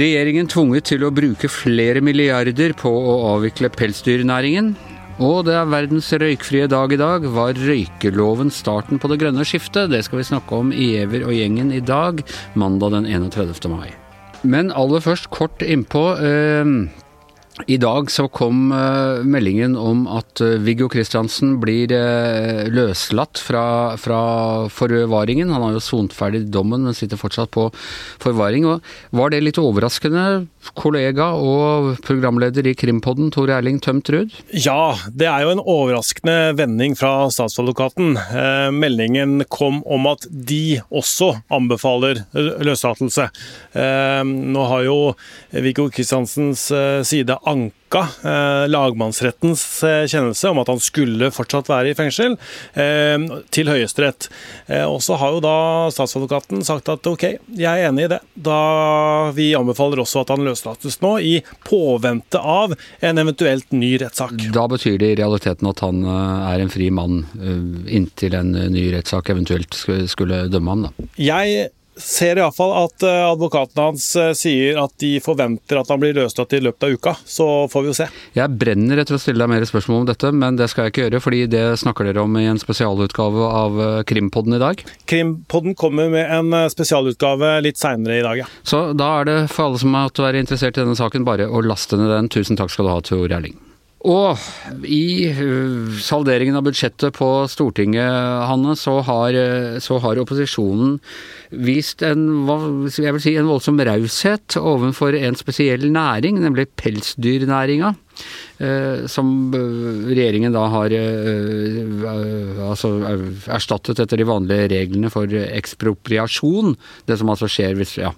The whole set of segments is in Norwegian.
Regjeringen tvunget til å bruke flere milliarder på å avvikle pelsdyrnæringen. Og det er verdens røykfrie dag i dag. Var røykeloven starten på det grønne skiftet? Det skal vi snakke om i Giæver og gjengen i dag, mandag den 31. mai. Men aller først kort innpå. Eh, i dag så kom uh, meldingen om at uh, Viggo Kristiansen blir uh, løslatt fra, fra, forvaringen. Han har jo sont ferdig dommen, men sitter fortsatt på forvaring. Og var det litt overraskende, kollega og programleder i Krimpodden, Tor Erling Tømt Ruud? Ja, det er jo en overraskende vending fra statsadvokaten. meldingen kom om at de også anbefaler løslatelse. nå har jo Viggo Kristiansens side anka eh, lagmannsrettens eh, kjennelse om at han skulle fortsatt være i fengsel, eh, til Høyesterett. Eh, og så har jo da statsadvokaten sagt at OK, jeg er enig i det. Da Vi anbefaler også at han løslates nå, i påvente av en eventuelt ny rettssak. Da betyr det i realiteten at han er en fri mann inntil en ny rettssak eventuelt skulle dømme ham, da? Jeg ser iallfall at eh, advokaten hans eh, sier at de forventer at han blir løslatt i løpet av uka. Så får vi jo se. Jeg brenner etter å stille deg mer spørsmål om dette, men det skal jeg ikke gjøre, fordi det snakker dere om i en spesialutgave av eh, Krimpodden i dag? Krimpodden kommer med en spesialutgave litt seinere i dag, ja. Så da er det for alle som måtte være interessert i denne saken, bare å laste ned den. Tusen takk skal du ha, Tor Erling. Og i uh, salderingen av budsjettet på Stortinget, Hanne, så har, uh, så har opposisjonen vist en, si, en voldsom raushet overfor en spesiell næring, nemlig pelsdyrnæringa. Eh, som eh, regjeringen da har eh, altså erstattet etter de vanlige reglene for ekspropriasjon. Det som altså skjer hvis, ja,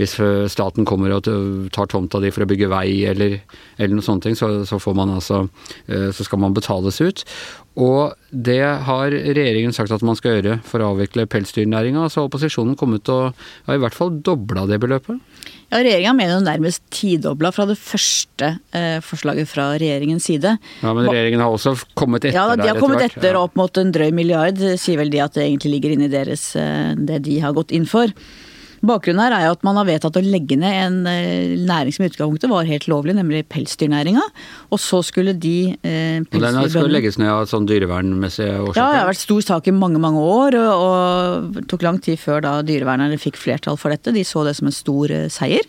hvis staten kommer og tar tomta di for å bygge vei eller, eller noe sånt, så, så, får man altså Så skal man betales ut. Og det har regjeringen sagt at man skal gjøre for å avvikle pelsdyrnæringa. Så har opposisjonen kommet og har i hvert fall dobla det beløpet. Ja, Regjeringa mener jo nærmest tidobla fra det første eh, forslaget fra regjeringens side. Ja, Men regjeringen har også kommet etter der etter hvert? Ja, de har kommet etter opp mot en drøy milliard, sier vel de at det egentlig ligger inni deres eh, det de har gått inn for. Bakgrunnen her er jo at man har vedtatt å legge ned en eh, næring som i utgangspunktet var helt lovlig, nemlig pelsdyrnæringa. Og så skulle de eh, Og den skulle legges ned av sånn dyrevernmessige årsaker? Ja, det har vært stor sak i mange, mange år. Og det tok lang tid før da dyrevernerne fikk flertall for dette. De så det som en stor eh, seier.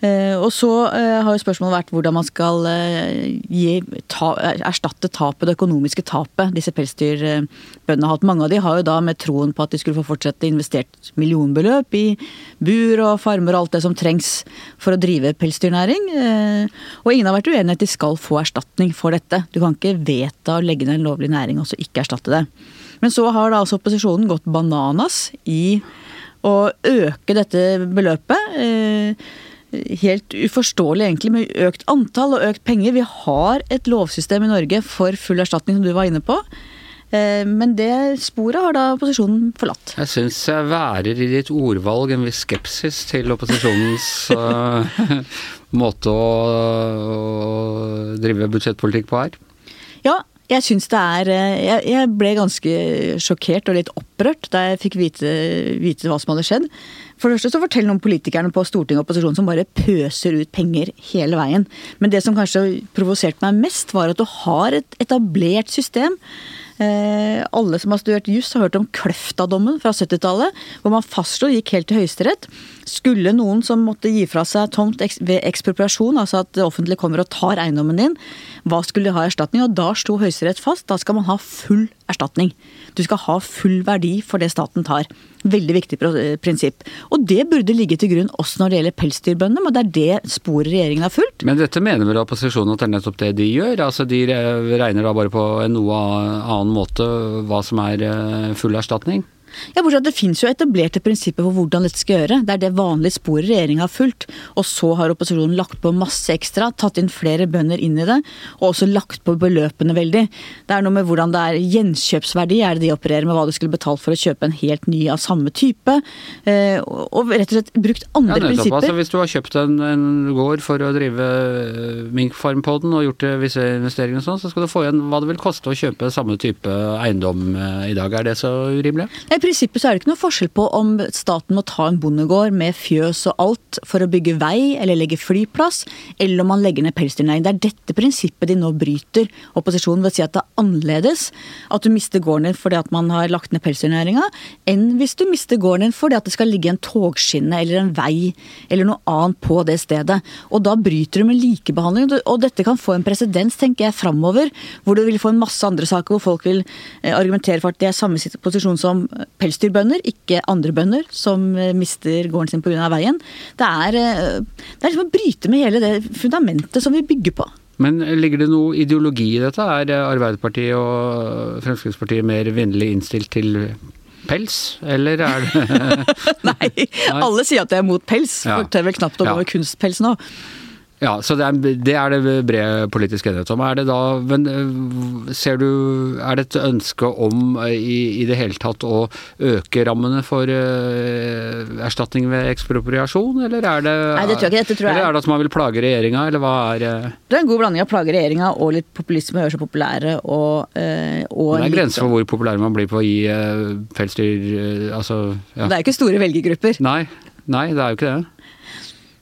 Eh, og så eh, har jo spørsmålet vært hvordan man skal eh, gi, ta, erstatte tapet, det økonomiske tapet disse pelsdyrbøndene har hatt. Mange av de har jo da med troen på at de skulle få fortsette investert millionbeløp i bur og farmer og alt det som trengs for å drive pelsdyrnæring. Og ingen har vært uenig i at de skal få erstatning for dette. Du kan ikke vedta å legge ned en lovlig næring og så ikke erstatte det. Men så har da altså opposisjonen gått bananas i å øke dette beløpet helt uforståelig egentlig med økt antall og økt penger. Vi har et lovsystem i Norge for full erstatning, som du var inne på. Eh, men det sporet har da opposisjonen forlatt. Jeg syns jeg værer i ditt ordvalg en viss skepsis til opposisjonens uh, måte å, å drive budsjettpolitikk på her. Ja, jeg syns det er eh, jeg, jeg, ble ganske sjokkert og litt opprørt da jeg fikk vite, vite hva som hadde skjedd. For det første så forteller noen politikerne på Stortinget og opposisjonen som bare pøser ut penger hele veien. Men det som kanskje provoserte meg mest, var at du har et etablert system Eh, alle som har studert juss har hørt om Kløfta-dommen fra 70-tallet, hvor man fastslo, gikk helt til Høyesterett. Skulle noen som måtte gi fra seg tomt ved ekspropriasjon, altså at det offentlige kommer og tar eiendommen din, hva skulle de ha erstatning? Og da slo Høyesterett fast, da skal man ha full erstatning. Du skal ha full verdi for det staten tar. Veldig viktig prinsipp. Og det burde ligge til grunn også når det gjelder pelsdyrbøndene, men det er det sporet regjeringen har fulgt. Men dette mener vel opposisjonen at det er nettopp det de gjør? Altså De regner da bare på en noe annen måte hva som er eh, full erstatning? Ja, bortsett Det finnes jo etablerte prinsipper for hvordan dette skal gjøre. Det er det vanlige sporet regjeringa har fulgt. Og så har opposisjonen lagt på masse ekstra, tatt inn flere bønder inn i det, og også lagt på beløpene veldig. Det er noe med hvordan det er gjenkjøpsverdi, er det de opererer med hva du skulle betalt for å kjøpe en helt ny av samme type. Eh, og rett og slett brukt andre ja, prinsipper. Altså, hvis du har kjøpt en, en gård for å drive eh, minkfarm på den og gjort visse investeringer og sånn, så skal du få igjen hva det vil koste å kjøpe samme type eiendom i dag. Er det så urimelig? Prinsippet så er det ikke noe forskjell på om staten må ta en bondegård med fjøs og alt for å bygge vei eller legge flyplass, eller om man legger ned pelsdyrnæringen. Det er dette prinsippet de nå bryter. Opposisjonen vil si at det er annerledes at du mister gården din fordi at man har lagt ned pelsdyrnæringa, enn hvis du mister gården din fordi at det skal ligge en togskinne eller en vei eller noe annet på det stedet. Og da bryter du med likebehandling, og dette kan få en presedens, tenker jeg, framover, hvor du vil få en masse andre saker hvor folk vil eh, argumentere for at de er samme posisjon som pelsdyrbønder, ikke andre bønder som eh, mister gården sin pga. veien. Det er, eh, det er liksom å bryte med hele det fundamentet som vi bygger på. Men ligger det noe ideologi i dette? Er Arbeiderpartiet og Fremskrittspartiet mer vennlig innstilt til pels, eller er det Nei, alle sier at de er mot pels. Ja. For det er vel knapt å gå med kunstpels nå. Ja, så det er, det er, det bred politisk enighet om. Er det da men eh, ser du Er det et ønske om eh, i, i det hele tatt å øke rammene for uh, erstatning ved ekspropriasjon, eller er det Nei, det tror jeg ikke. Dette tror jeg. Eller er det at man vil plage regjeringa, eller hva er uh... Det er en god blanding av plage regjeringa og litt populisme, gjøre seg populære og, uh, og Det er grenser for hvor populær man blir på å gi pelsdyr Altså ja. Det er jo ikke store velgergrupper. Nei, nei, det er jo ikke det.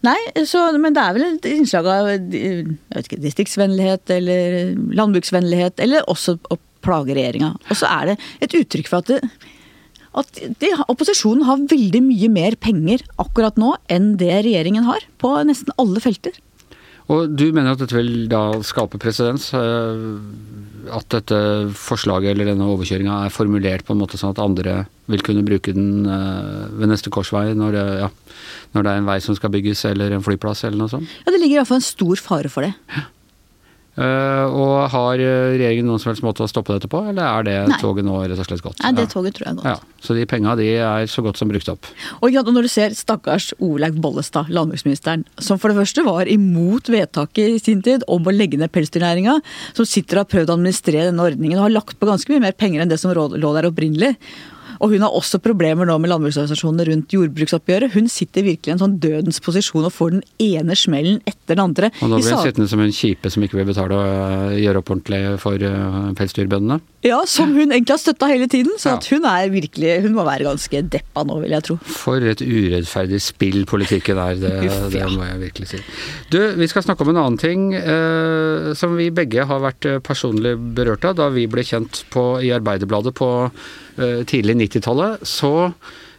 Nei, så, men det er vel et innslag av vet ikke, distriktsvennlighet eller landbruksvennlighet, eller også å plage regjeringa. Og så er det et uttrykk for at, det, at det, opposisjonen har veldig mye mer penger akkurat nå enn det regjeringen har, på nesten alle felter. Og du mener at dette vil da skape presedens? Eh, at dette forslaget eller denne overkjøringa er formulert på en måte sånn at andre vil kunne bruke den eh, ved neste korsvei når det, ja, når det er en vei som skal bygges eller en flyplass eller noe sånt? Ja, det ligger iallfall en stor fare for det. Ja. Uh, og har regjeringen noen som helst måte å stoppe dette på, eller er det Nei. toget nå rett og slett gått? Nei, det toget tror jeg er gått. Ja, så de penga de er så godt som brukt opp. Og når du ser stakkars Olaug Bollestad, landbruksministeren, som for det første var imot vedtaket i sin tid om å legge ned pelsdyrnæringa, som sitter og har prøvd å administrere denne ordningen og har lagt på ganske mye mer penger enn det som lå der opprinnelig. Og hun har også problemer nå med landbruksorganisasjonene rundt jordbruksoppgjøret. Hun sitter virkelig i en sånn dødens posisjon og får den ene smellen etter den andre. Og nå blir hun sittende som en kjipe som ikke vil betale og gjøre opp ordentlig for uh, pelsdyrbøndene? Ja, som hun egentlig har støtta hele tiden. Så ja. hun er virkelig Hun må være ganske deppa nå, vil jeg tro. For et urettferdig spill politikken er, det, det må jeg virkelig si. Du, vi skal snakke om en annen ting eh, som vi begge har vært eh, personlig berørt av da vi ble kjent på, i Arbeiderbladet på eh, tidlig 90-tallet. Så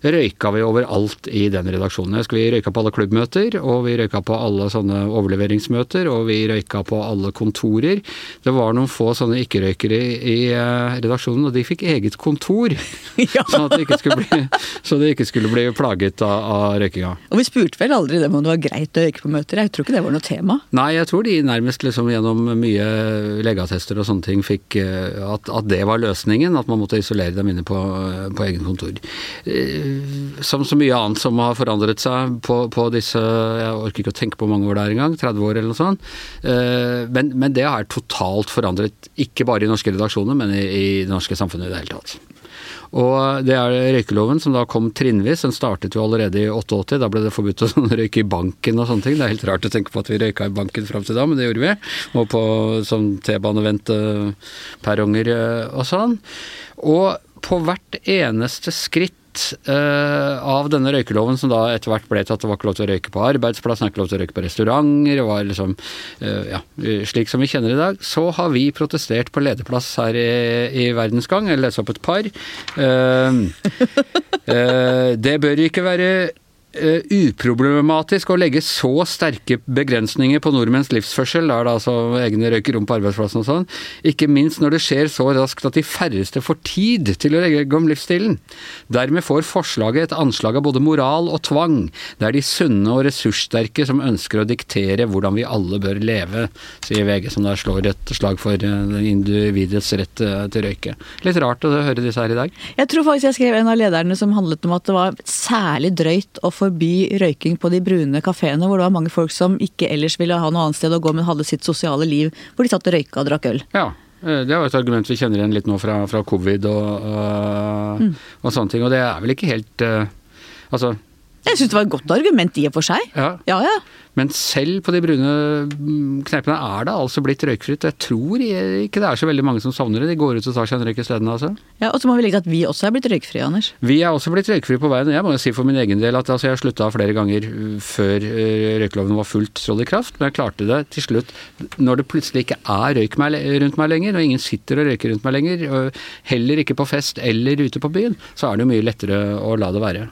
røyka vi overalt i den redaksjonen. Jeg husker vi røyka på alle klubbmøter, og vi røyka på alle sånne overleveringsmøter, og vi røyka på alle kontorer. Det var noen få sånne ikke-røykere i, eh, redaksjonen, og de fikk eget kontor. Ja. sånn at de ikke skulle bli, så det ikke skulle bli plaget av, av røykinga. Og vi spurte vel aldri dem om det var greit å røyke på møter? Jeg tror ikke det var noe tema. Nei, jeg tror de nærmest liksom gjennom mye legeattester og sånne ting fikk eh, at, at, det var løsningen. At man måtte isolere dem inne på, på egen kontor eh, som så mye annet som har forandret seg på, på, disse Jeg orker ikke å tenke på hvor mange år det er engang, 30 år eller noe sånt. Eh, men, men, det har totalt forandret, ikke bare i norske redaksjoner, men i, i det norske samfunnet i det hele tatt. Og det er røykeloven som da kom trinnvis. Den startet jo allerede i 88. Da ble det forbudt å røyke i banken og sånne ting. Det er helt rart å tenke på at vi røyka i banken fram til da, men det gjorde vi. Og på sånn T-baneventeperronger eh, og sånn. Og på hvert eneste skritt av denne røykeloven, som da etter hvert ble til at det var ikke lov til å røyke på arbeidsplassen, ikke lov til å røyke på restauranter, var liksom uh, ja, slik som vi kjenner i dag, så har vi protestert på lederplass her i, i Verdensgang. Jeg leser opp et par. Uh, det bør ikke være eh, uproblematisk å legge så sterke begrensninger på nordmenns livsførsel, da er det altså egne røykerom på arbeidsplassen og sånn, ikke minst når det skjer så raskt at de færreste får tid til å legge om livsstilen. Dermed får forslaget et anslag av både moral og tvang. Det er de sunne og ressurssterke som ønsker å diktere hvordan vi alle bør leve, sier VG, som da slår et slag for eh, individets rett eh, til røyke. Litt rart å høre disse her i dag. Jeg tror faktisk jeg skrev en av lederne som handlet om at det var særlig drøyt å forby røyking på de brune kafeene, hvor det var mange folk som ikke ellers ville ha noe annet sted å gå, men hadde sitt sosiale liv hvor de satt og røyka og drakk øl. Ja. eh, Det er jo et argument vi kjenner igjen litt nå fra, fra covid og, og, og sånne ting. Og det er vel ikke helt eh, Altså, Jeg syns det var et godt argument i og for seg. ja. Ja, ja. Men selv på de brune kneipene er det altså blitt røykfritt. Jeg tror ikke det er så veldig mange som savner det. De går ut og tar seg en røyk isteden, altså. ja og så må vi legge til at vi også er blitt røykfrie, Anders. Vi er også blitt røykfrie på veien. Jeg må jo si for min egen del at altså, jeg slutta flere ganger uh, før røykloven røykeloven var fullt trådt i kraft, men jeg klarte det til slutt når det plutselig ikke er røyk meg, rundt meg lenger, når ingen sitter og røyker rundt meg lenger, heller ikke på fest eller ute på byen, så er det jo mye lettere å la det være.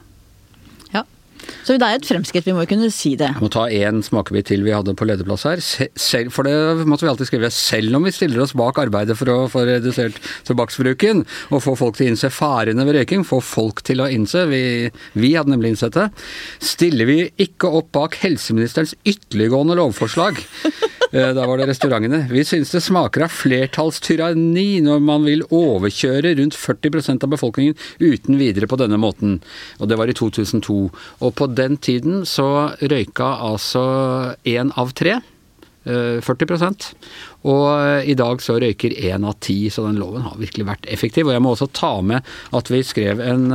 Så det er et fremskritt, vi må jo kunne si det. Jeg må ta én smakebit til vi hadde på lederplass her. Se- Selv, for det måtte vi alltid skrive. Selv om vi stiller oss bak arbeidet for å få redusert tobakksbruken, og få folk til å innse farene ved røyking, få folk til å innse, vi, vi hadde nemlig innsett det, stiller vi ikke opp bak helseministerens ytterliggående lovforslag. Eh, Da var det restaurantene. Vi synes det smaker av flertallstyranni når man vil overkjøre rundt 40% av befolkningen uten videre på denne måten. Og det var i 2002. Og på den tiden så røyka altså én av tre. eh, 40 Og i dag så røyker én av ti, så den loven har virkelig vært effektiv. Og jeg må også ta med at vi skrev en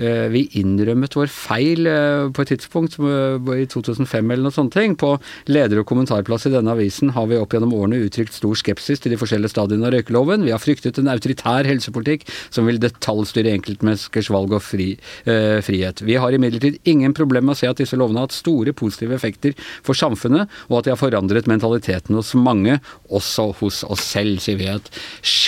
eh, vi innrømmet vår feil eh, på et tidspunkt eh, i 2005 eller noe sånt. På leder- og kommentarplass i denne avisen har vi opp gjennom årene uttrykt stor skepsis til de forskjellige stadiene av røykeloven. Vi har fryktet en autoritær helsepolitikk som vil detaljstyre enkeltmenneskers valg og fri, eh, frihet. Vi har imidlertid ingen problem med å se at disse lovene har hatt store positive effekter for samfunnet, og at de har forandret mentaliteten hos mange, også hos oss selv, sier vi. Et,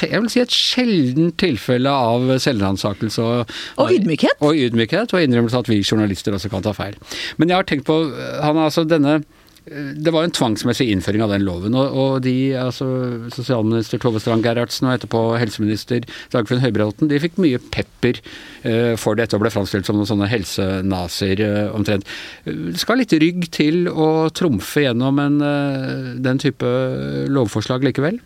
jeg vil si et sjeldent tilfelle av selvransakelse og, Og ydmykhet. og ydmykhet, og innrømmelse at vi journalister også kan ta feil. Men jeg har tenkt på han er altså denne det var en tvangsmessig innføring av den loven, og, de, altså sosialminister Tove Strand Gerhardsen og etterpå helseminister Dagfinn Høybråten, de fikk mye pepper eh, for dette og ble framstilt som noen sånne helsenaser eh, omtrent. Det skal litt rygg til å trumfe gjennom en, eh, den type lovforslag likevel?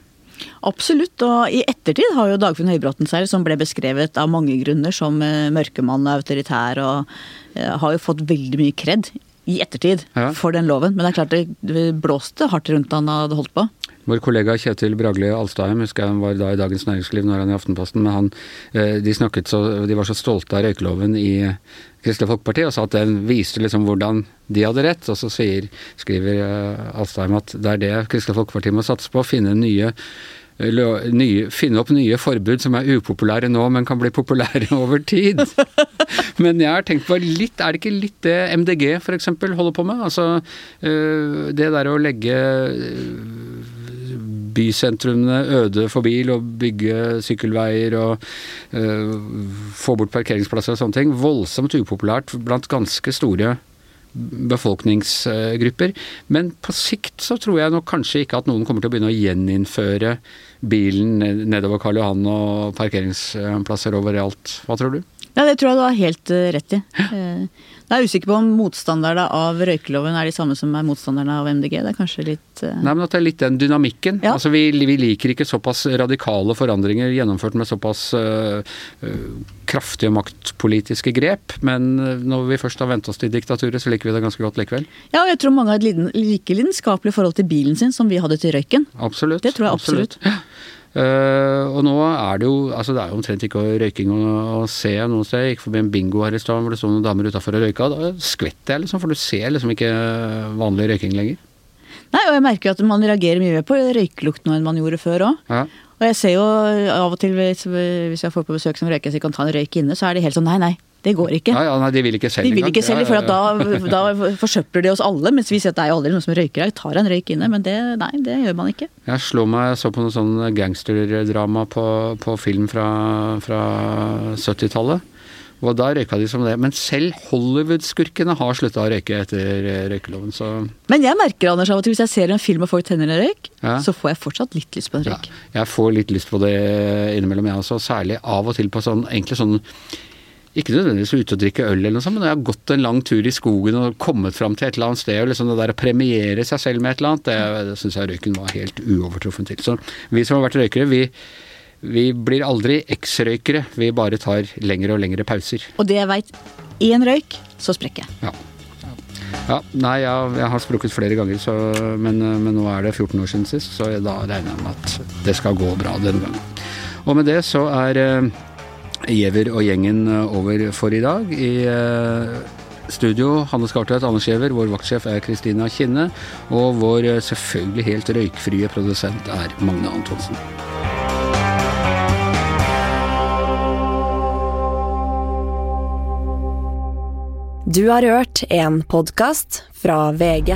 Absolutt, og i ettertid har jo Dagfinn Høybråten selv, som ble beskrevet av mange grunner som mørkemann og autoritær, og har jo fått veldig mye kred i ettertid Ja. for den loven. Men det er klart det, blåste hardt rundt han hadde holdt på. Vår kollega Kjetil Bragli Alstheim, husker jeg han var da i Dagens Næringsliv, nå er han i Aftenposten, men han, eh, de snakket så, de var så stolte av røykeloven i Kristelig Folkeparti, og sa at den viste liksom hvordan de hadde rett. Og så sier, skriver eh, Alstheim at det er det Kristelig Folkeparti må satse på, finne nye Nye, finne opp nye forbud som er upopulære nå, men kan bli populære over tid. Men jeg har tenkt på litt, er det ikke litt det MDG f.eks. holder på med? Altså øh, det der å legge øh, bysentrumene øde for bil og bygge sykkelveier og få bort parkeringsplasser og sånne ting. Voldsomt upopulært blant ganske store befolkningsgrupper. Men på sikt så tror jeg nok kanskje ikke at noen kommer til å begynne å gjeninnføre bilen nedover Karl Johan og parkeringsplasser overalt. Hva tror du? Ja, det tror jeg du har helt eh, rett i. Eh, Da er usikker på om motstanderne av røykeloven er de samme som er motstanderne av MDG. Det er kanskje litt uh... Nei, men at det er litt den dynamikken. Ja. Altså vi, vi liker ikke såpass radikale forandringer gjennomført med såpass uh, kraftige maktpolitiske grep, men når vi først har vent oss til diktaturet, så liker vi det ganske godt likevel. Ja, og jeg tror mange har et like lidenskapelig forhold til bilen sin som vi hadde til røyken. Absolutt. Det tror jeg absolutt. Eh, og nå er det jo altså det er jo omtrent ikke røyking å, å se noe sted. Jeg gikk forbi en bingo her i stad hvor det sto noen damer utafor og røyka. Da skvetter jeg, liksom, for du ser liksom ikke vanlig røyking lenger. Nei, og jeg merker jo at man reagerer mye mer på røykelukt nå enn man gjorde før òg. Ja. Og jeg ser jo av og til hvis, hvis jeg får på besøk som røyker så jeg kan ta en røyk inne, så er de helt sånn nei, nei, det går ikke. Ja, ja, nei, de vil ikke selv De vil ikke selv, Ja, for ja, at da, da forsøpler de oss alle. Mens vi sier at det er jo aldri noen som røyker her. Tar en røyk inne, men det, nei, det gjør man ikke. Jeg slo meg, jeg så på noe sånn gangsterdrama på, på film fra, fra 70-tallet. Og da røyka de som det. Men selv Hollywood-skurkene har slutta å røyke etter eh, røykeloven, så Men jeg merker Anders, av og hvis jeg ser en film og folk tenner en røyk, Ja. så får jeg fortsatt litt lyst på en ja, røyk. jeg får litt lyst på det innimellom, jeg også. Særlig av og til på sånn egentlig sånn ikke nødvendigvis ute og drikke øl, eller noe sånt, men når jeg har gått en lang tur i skogen og kommet fram til et eller annet sted, og liksom det der å premiere seg selv med et eller annet, det, det syns jeg røyken var helt uovertruffen til. Så vi som har vært røykere, vi, vi blir aldri eks-røykere, vi bare tar lengre og lengre pauser. Og det jeg veit, én røyk, så sprekker jeg. Ja. Ja, nei, jeg, jeg har sprukket flere ganger, så, men, men nå er det 14 år siden sist, så da regner jeg med at det skal gå bra denne gangen. Og med det så er eh, Giæver og gjengen eh, over for i dag. I eh, studio Hanne Skartveit, Anders Giæver, vår vaktsjef er Kristina Kinne, og vår eh, selvfølgelig helt røykfrie produsent er Magne Antonsen. Du har hørt en podkast fra VG.